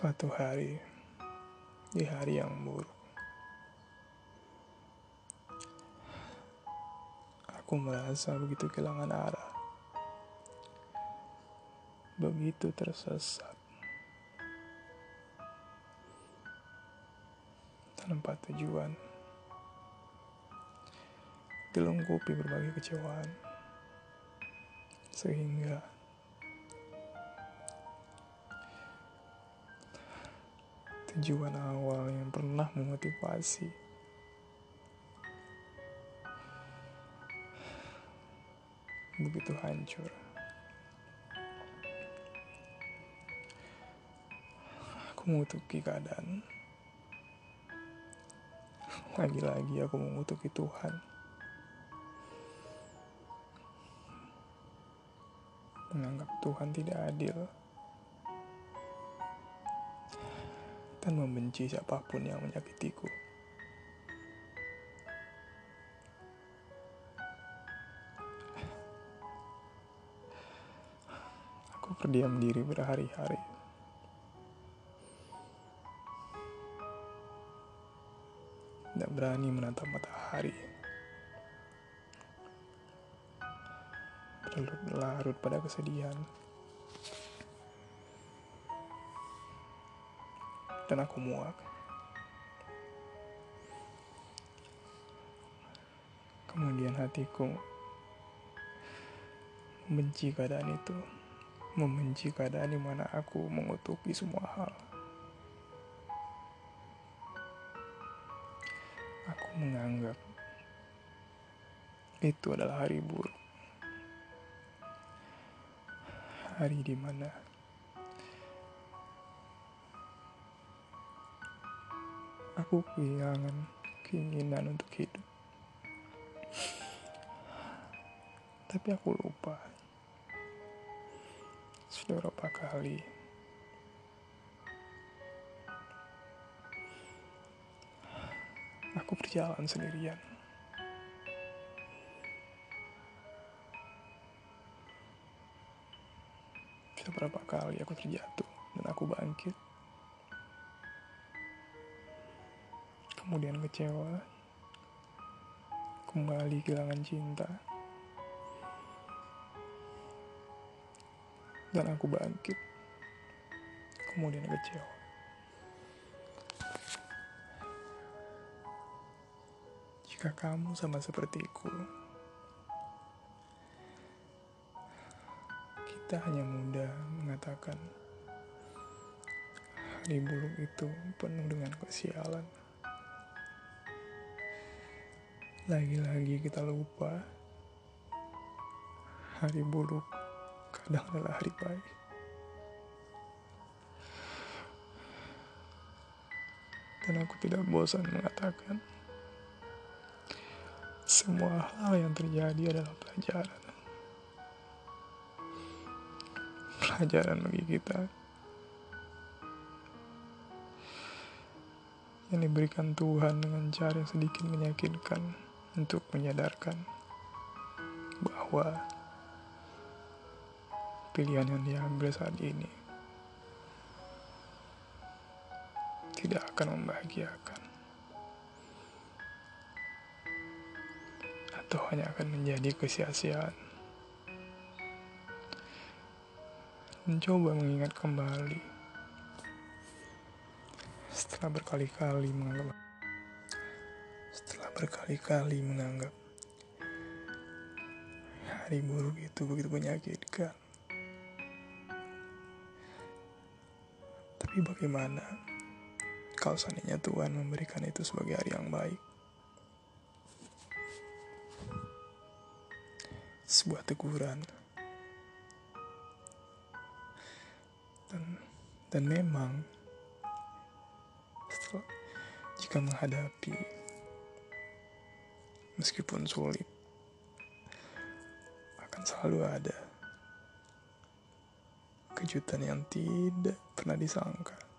Suatu hari, di hari yang buruk, aku merasa begitu kehilangan arah, begitu tersesat, tanpa tujuan, dilengkapi berbagai kecewaan, sehingga tujuan awal yang pernah memotivasi. Begitu hancur. Aku mengutuki keadaan. Lagi-lagi aku mengutuki Tuhan. Menganggap Tuhan tidak adil. Dan membenci siapa pun yang menyakitiku. Aku berdiam diri berhari-hari. Tidak berani menatap matahari. Berlarut-larut pada kesedihan. Dan aku muak. Kemudian hatiku membenci keadaan itu, membenci keadaan di mana aku mengutuki semua hal. Aku menganggap itu adalah hari buruk. Hari di mana aku kehilangan keinginan untuk hidup. Tapi aku lupa. Sudah berapa kali aku berjalan sendirian. Sudah berapa kali aku terjatuh dan aku bangkit. Kemudian kecewa, kembali kehilangan cinta, dan aku bangkit, kemudian kecewa. Jika kamu sama sepertiku, kita hanya mudah mengatakan hari buruk itu penuh dengan kesialan. Lagi-lagi kita lupa hari buruk kadang adalah hari baik. Dan aku tidak bosan mengatakan semua hal yang terjadi adalah pelajaran. Pelajaran bagi kita yang diberikan Tuhan dengan cara yang sedikit menyakitkan untuk menyadarkan bahwa pilihan yang diambil saat ini tidak akan membahagiakan atau hanya akan menjadi kesia-siaan. Mencoba mengingat kembali setelah berkali-kali setelah berkali-kali menganggap hari buruk itu begitu menyakitkan. Tapi bagaimana kalau seandainya Tuhan memberikan itu sebagai hari yang baik? Sebuah teguran. Dan, dan memang setelah, jika menghadapi meskipun sulit, akan selalu ada kejutan yang tidak pernah disangka.